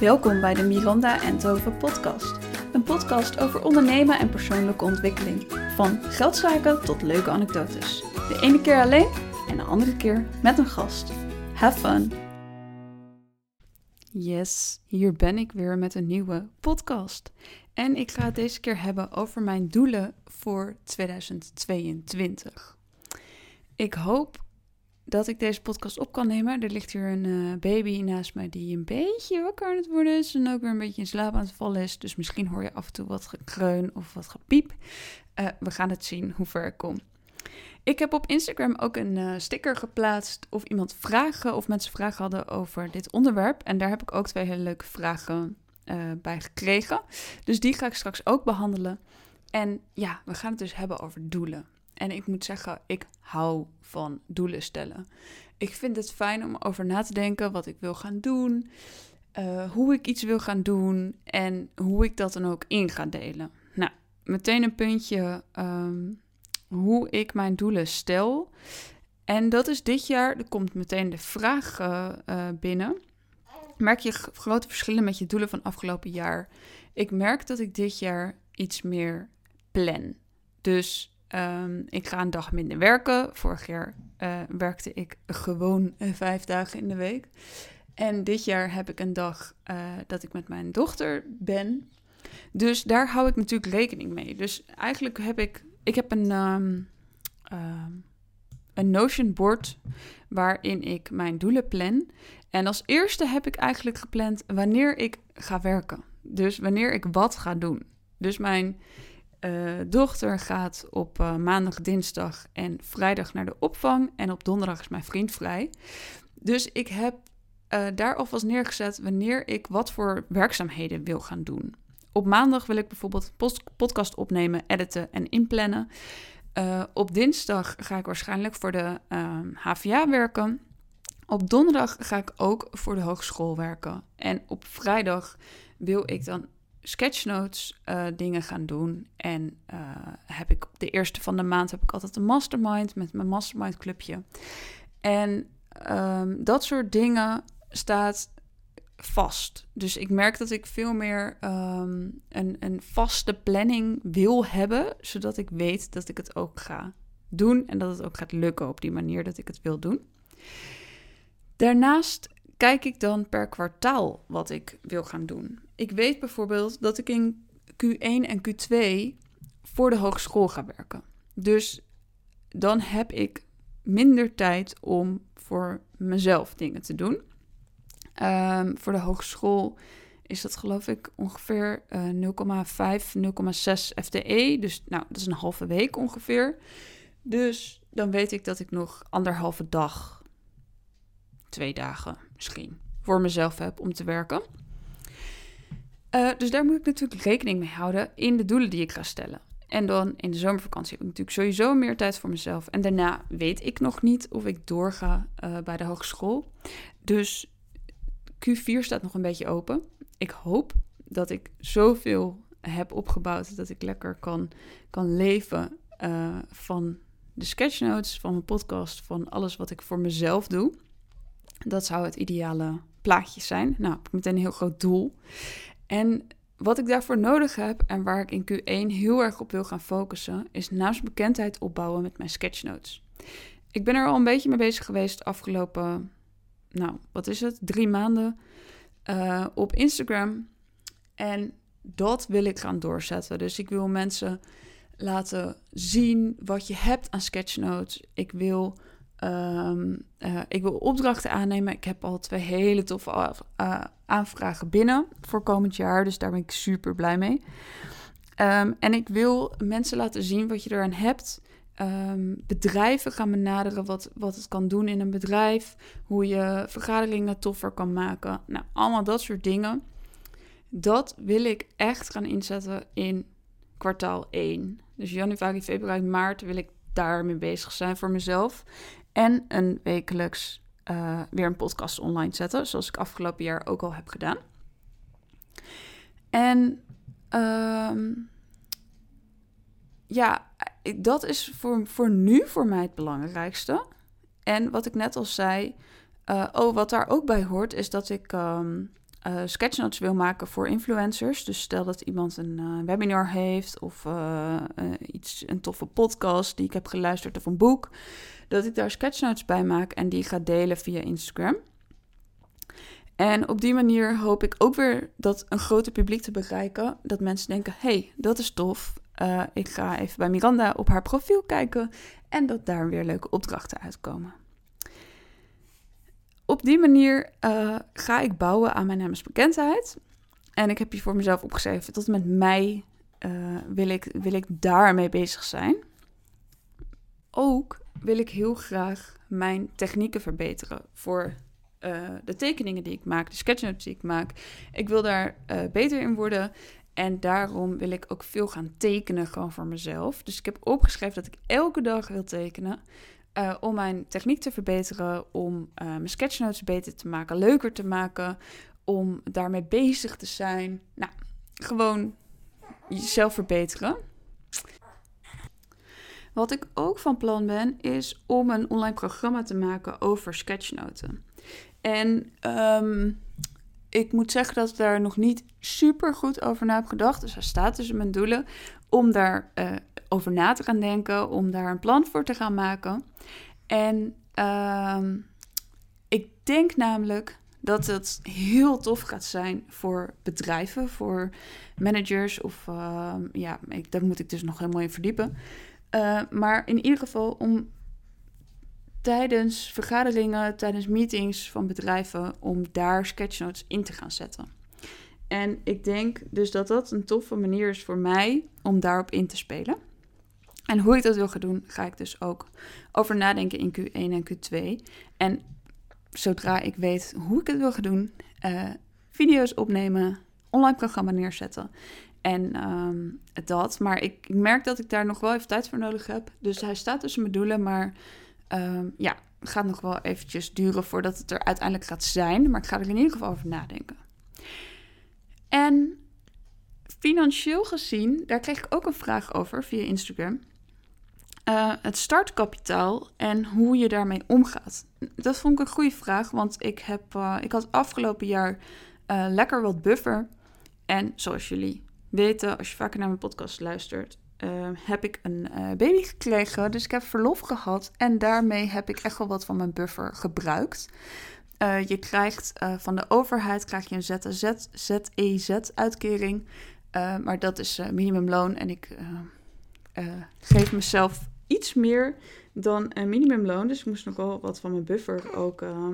Welkom bij de Miranda en Tove podcast. Een podcast over ondernemen en persoonlijke ontwikkeling. Van geldzaken tot leuke anekdotes. De ene keer alleen en de andere keer met een gast. Have fun! Yes, hier ben ik weer met een nieuwe podcast. En ik ga het deze keer hebben over mijn doelen voor 2022. Ik hoop dat ik deze podcast op kan nemen. Er ligt hier een uh, baby naast mij die een beetje wakker aan het worden is. En ook weer een beetje in slaap aan het vallen is. Dus misschien hoor je af en toe wat gekreun of wat gepiep. Uh, we gaan het zien hoe ver ik kom. Ik heb op Instagram ook een uh, sticker geplaatst of iemand vragen of mensen vragen hadden over dit onderwerp. En daar heb ik ook twee hele leuke vragen bij gekregen. Dus die ga ik straks ook behandelen. En ja, we gaan het dus hebben over doelen. En ik moet zeggen, ik hou van doelen stellen. Ik vind het fijn om over na te denken wat ik wil gaan doen, uh, hoe ik iets wil gaan doen en hoe ik dat dan ook in ga delen. Nou, meteen een puntje um, hoe ik mijn doelen stel. En dat is dit jaar, er komt meteen de vraag uh, uh, binnen. Merk je grote verschillen met je doelen van afgelopen jaar? Ik merk dat ik dit jaar iets meer plan. Dus Um, ik ga een dag minder werken. Vorig jaar uh, werkte ik gewoon uh, vijf dagen in de week. En dit jaar heb ik een dag uh, dat ik met mijn dochter ben. Dus daar hou ik natuurlijk rekening mee. Dus eigenlijk heb ik, ik heb een, um, een Notion board waarin ik mijn doelen plan. En als eerste heb ik eigenlijk gepland wanneer ik ga werken. Dus wanneer ik wat ga doen. Dus mijn uh, dochter gaat op uh, maandag, dinsdag en vrijdag naar de opvang. En op donderdag is mijn vriend vrij. Dus ik heb uh, daar alvast neergezet wanneer ik wat voor werkzaamheden wil gaan doen. Op maandag wil ik bijvoorbeeld podcast opnemen, editen en inplannen. op dinsdag ga ik waarschijnlijk voor de HVA ehm, werken. Op donderdag ga ik ook voor de hogeschool werken. En op vrijdag wil ik dan sketchnotes uh, dingen gaan doen. En uh, heb ik de eerste van de maand heb ik altijd een mastermind met mijn mastermind clubje. En um, dat soort dingen staat vast. Dus ik merk dat ik veel meer um, een, een vaste planning wil hebben, zodat ik weet dat ik het ook ga doen en dat het ook gaat lukken op die manier dat ik het wil doen. Daarnaast kijk ik dan per kwartaal wat ik wil gaan doen. Ik weet bijvoorbeeld dat ik in Q1 en Q2 voor de hogeschool ga werken. Dus dan heb ik minder tijd om voor mezelf dingen te doen. Um, voor de hogeschool is dat geloof ik ongeveer uh, 0,5, 0,6 FTE. Dus nou, dat is een halve week ongeveer. Dus dan weet ik dat ik nog anderhalve dag, twee dagen misschien, voor mezelf heb om te werken. Uh, dus daar moet ik natuurlijk rekening mee houden in de doelen die ik ga stellen. En dan in de zomervakantie heb ik natuurlijk sowieso meer tijd voor mezelf. En daarna weet ik nog niet of ik doorga uh, bij de hogeschool. Dus Q4 staat nog een beetje open. Ik hoop dat ik zoveel heb opgebouwd dat ik lekker kan, kan leven uh, van de sketchnotes, van mijn podcast, van alles wat ik voor mezelf doe. Dat zou het ideale plaatje zijn. Nou, meteen een heel groot doel. En wat ik daarvoor nodig heb en waar ik in Q1 heel erg op wil gaan focussen, is naamsbekendheid opbouwen met mijn sketchnotes. Ik ben er al een beetje mee bezig geweest de afgelopen, nou, wat is het, drie maanden uh, op Instagram. En dat wil ik gaan doorzetten. Dus ik wil mensen laten zien wat je hebt aan sketchnotes. Ik wil Um, uh, ik wil opdrachten aannemen. Ik heb al twee hele toffe uh, aanvragen binnen voor komend jaar. Dus daar ben ik super blij mee. Um, en ik wil mensen laten zien wat je eraan hebt. Um, bedrijven gaan benaderen wat, wat het kan doen in een bedrijf. Hoe je vergaderingen toffer kan maken. Nou, allemaal dat soort dingen. Dat wil ik echt gaan inzetten in kwartaal 1. Dus januari, februari, maart wil ik daarmee bezig zijn voor mezelf. En een wekelijks uh, weer een podcast online zetten, zoals ik afgelopen jaar ook al heb gedaan. En um, ja, dat is voor, voor nu voor mij het belangrijkste. En wat ik net al zei, uh, oh, wat daar ook bij hoort, is dat ik um, uh, sketchnotes wil maken voor influencers. Dus stel dat iemand een uh, webinar heeft of uh, iets, een toffe podcast die ik heb geluisterd of een boek, dat ik daar sketchnotes bij maak en die ga delen via Instagram. En op die manier hoop ik ook weer dat een groter publiek te bereiken. Dat mensen denken: hey, dat is tof. ik ga even bij Miranda op haar profiel kijken. En dat daar weer leuke opdrachten uitkomen op die manier uh, ga ik bouwen aan mijn naamsbekendheid. En ik heb hier voor mezelf opgeschreven, tot en met mei uh, wil, ik, wil ik daarmee bezig zijn. Ook wil ik heel graag mijn technieken verbeteren voor uh, de tekeningen die ik maak, de sketchnotes die ik maak. Ik wil daar beter in worden. En daarom wil ik ook veel gaan tekenen gewoon voor mezelf. Dus ik heb opgeschreven dat ik elke dag wil tekenen. Uh, om mijn techniek te verbeteren, om uh, mijn sketchnotes beter te maken, leuker te maken, om daarmee bezig te zijn. Nou, gewoon jezelf verbeteren. Wat ik ook van plan ben, is om een online programma te maken over sketchnoten. En um, ik moet zeggen dat ik daar nog niet super goed over na heb gedacht. Dus hij staat tussen mijn doelen om daar uh, over na te gaan denken, om daar een plan voor te gaan maken. En uh, ik denk namelijk dat het heel tof gaat zijn voor bedrijven, voor managers of uh, ja, ik, daar moet ik dus nog helemaal in verdiepen. Uh, maar in ieder geval om tijdens vergaderingen, tijdens meetings van bedrijven, om daar sketchnotes in te gaan zetten. En ik denk dus dat dat een toffe manier is voor mij om daarop in te spelen. En hoe ik dat wil gaan doen, ga ik dus ook over nadenken in Q1 en Q2. En zodra ik weet hoe ik het wil gaan doen, uh, video's opnemen, online programma neerzetten. En um, dat. Maar ik, merk dat ik daar nog wel even tijd voor nodig heb. Dus hij staat tussen mijn doelen. Maar um, ja, gaat nog wel eventjes duren voordat het er uiteindelijk gaat zijn. Maar ik ga er in ieder geval over nadenken. En financieel gezien, daar kreeg ik ook een vraag over via Instagram. Uh, het startkapitaal en hoe je daarmee omgaat. Dat vond ik een goede vraag, want ik, heb, uh, ik had afgelopen jaar uh, lekker wat buffer. En zoals jullie weten, als je vaker naar mijn podcast luistert, heb ik een baby gekregen. Dus ik heb verlof gehad en daarmee heb ik echt wel wat van mijn buffer gebruikt. je krijgt van de overheid krijg je een ZEZ-uitkering, maar dat is minimumloon en ik geef mezelf iets meer dan een minimumloon. Dus ik moest nog wel wat van mijn buffer ook uh,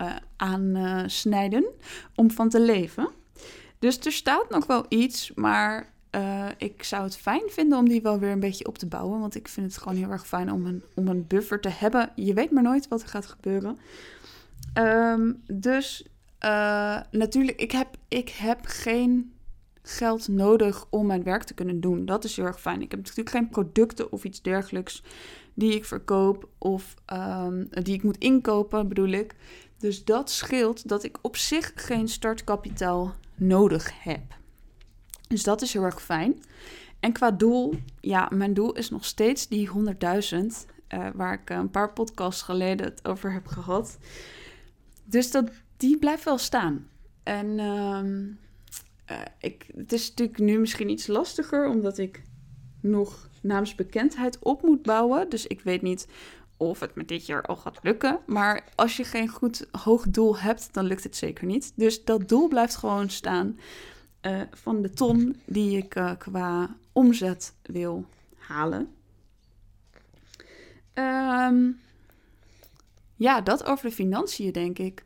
uh, aansnijden om van te leven. Dus er staat nog wel iets, maar uh, ik zou het fijn vinden om die wel weer een beetje op te bouwen. Want ik vind het gewoon heel erg fijn om een, om een buffer te hebben. Je weet maar nooit wat er gaat gebeuren. Um, dus uh, natuurlijk, ik heb, ik heb geen geld nodig om mijn werk te kunnen doen. Dat is heel erg fijn. Ik heb natuurlijk geen producten of iets dergelijks die ik verkoop of um, die ik moet inkopen, bedoel ik. Dus dat scheelt dat ik op zich geen startkapitaal nodig heb. Dus dat is heel erg fijn. En qua doel, ja, mijn doel is nog steeds die 100.000, uh, waar ik een paar podcasts geleden het over heb gehad. Dus dat, die blijft wel staan. En um, uh, ik, het is natuurlijk nu misschien iets lastiger, omdat ik nog naamsbekendheid op moet bouwen. Dus ik weet niet of het met dit jaar al gaat lukken. Maar als je geen goed hoog doel hebt, dan lukt het zeker niet. Dus dat doel blijft gewoon staan uh, van de ton die ik uh, qua omzet wil halen. Um, ja, dat over de financiën, denk ik.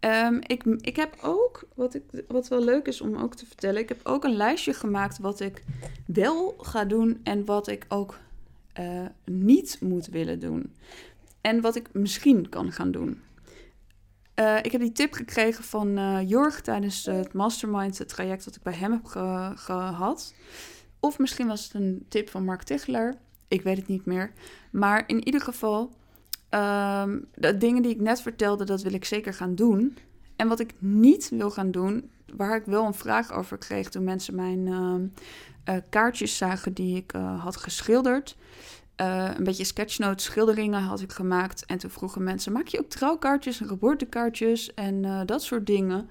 Um, ik, ik heb ook, wat, ik, wat wel leuk is om ook te vertellen, ik heb ook een lijstje gemaakt wat ik wel ga doen en wat ik ook uh, niet moet willen doen. En wat ik misschien kan gaan doen. Uh, ik heb die tip gekregen van uh, Jorg tijdens het mastermind traject dat ik bij hem heb ge gehad. Of misschien was het een tip van Mark Tichler. Ik weet het niet meer. Maar in ieder geval, Um, de dingen die ik net vertelde, dat wil ik zeker gaan doen. En wat ik niet wil gaan doen, waar ik wel een vraag over kreeg toen mensen mijn uh, uh, kaartjes zagen die ik uh, had geschilderd. Eh, een beetje sketchnote schilderingen had ik gemaakt. En toen vroegen mensen, maak je ook trouwkaartjes en geboortekaartjes en dat soort dingen?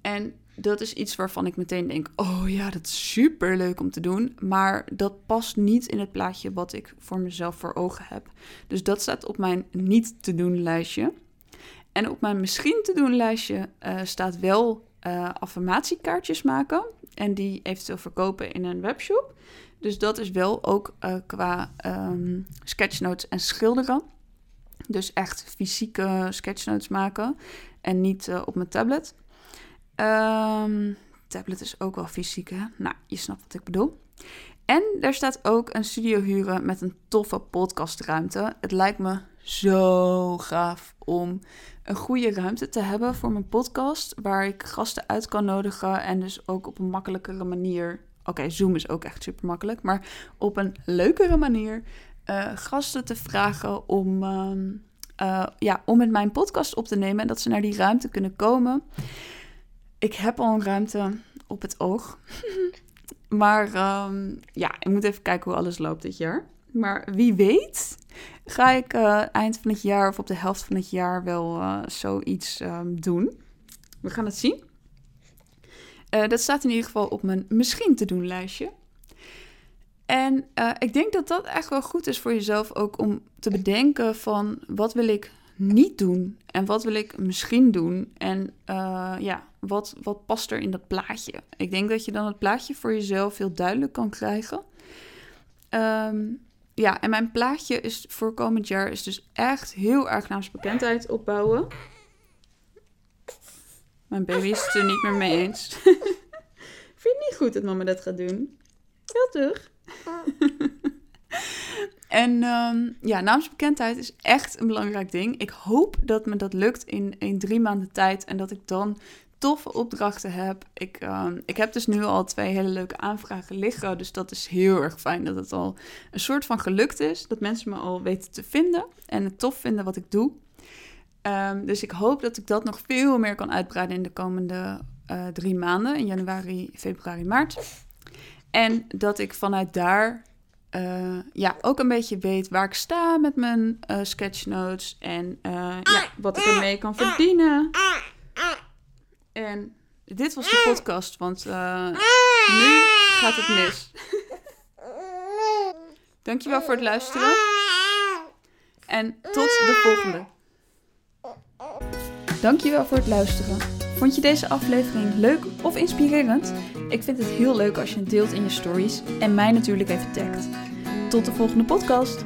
En dat is iets waarvan ik meteen denk: oh ja, dat is super leuk om te doen. Maar dat past niet in het plaatje wat ik voor mezelf voor ogen heb. Dus dat staat op mijn niet te doen lijstje. En op mijn misschien te doen lijstje uh, staat wel uh, affirmatiekaartjes maken. En die eventueel verkopen in een webshop. Dus dat is wel ook uh, qua um, sketchnotes en schilderen. Dus echt fysieke sketchnotes maken en niet op mijn tablet. Um, tablet is ook wel fysiek, hè? Nou, je snapt wat ik bedoel. En er staat ook een studio huren met een toffe podcastruimte. Het lijkt me zo gaaf om een goede ruimte te hebben voor mijn podcast. Waar ik gasten uit kan nodigen en dus ook op een makkelijkere manier. Oké, Zoom is ook echt super makkelijk. Maar op een leukere manier uh, gasten te vragen om, uh, ja, om met mijn podcast op te nemen. En dat ze naar die ruimte kunnen komen. Ik heb al een ruimte op het oog. maar um, ja, ik moet even kijken hoe alles loopt dit jaar. Maar wie weet, ga ik uh, eind van het jaar of op de helft van het jaar wel uh, zoiets um, doen. We gaan het zien. Uh, dat staat in ieder geval op mijn misschien te doen lijstje. En ik denk dat dat echt wel goed is voor jezelf ook om te bedenken van wat wil ik niet doen en wat wil ik misschien doen en ja, wat, wat past er in dat plaatje. Ik denk dat je dan het plaatje voor jezelf heel duidelijk kan krijgen. Um, ja, en mijn plaatje is voor komend jaar is dus echt heel erg naamsbekendheid opbouwen. Mijn baby is het er niet meer mee eens. Vind je niet goed dat mama dat gaat doen? Ja, toch? En um, ja, naamsbekendheid is echt een belangrijk ding. Ik hoop dat me dat lukt in, in drie maanden tijd. En dat ik dan toffe opdrachten heb. Ik, uh, ik heb dus nu al twee hele leuke aanvragen liggen. Dus dat is heel erg fijn dat het al een soort van gelukt is. Dat mensen me al weten te vinden en het tof vinden wat ik doe. Um, dus ik hoop dat ik dat nog veel meer kan uitbreiden in de komende uh, drie maanden. In januari, februari, maart. En dat ik vanuit daar uh, ja, ook een beetje weet waar ik sta met mijn uh, sketchnotes. En ja, wat ik ermee kan verdienen. En dit was de podcast, want nu gaat het mis. Dankjewel voor het luisteren. En tot de volgende. Dankjewel voor het luisteren. Vond je deze aflevering leuk of inspirerend? Ik vind het heel leuk als je het deelt in je stories en mij natuurlijk even tagt. Tot de volgende podcast.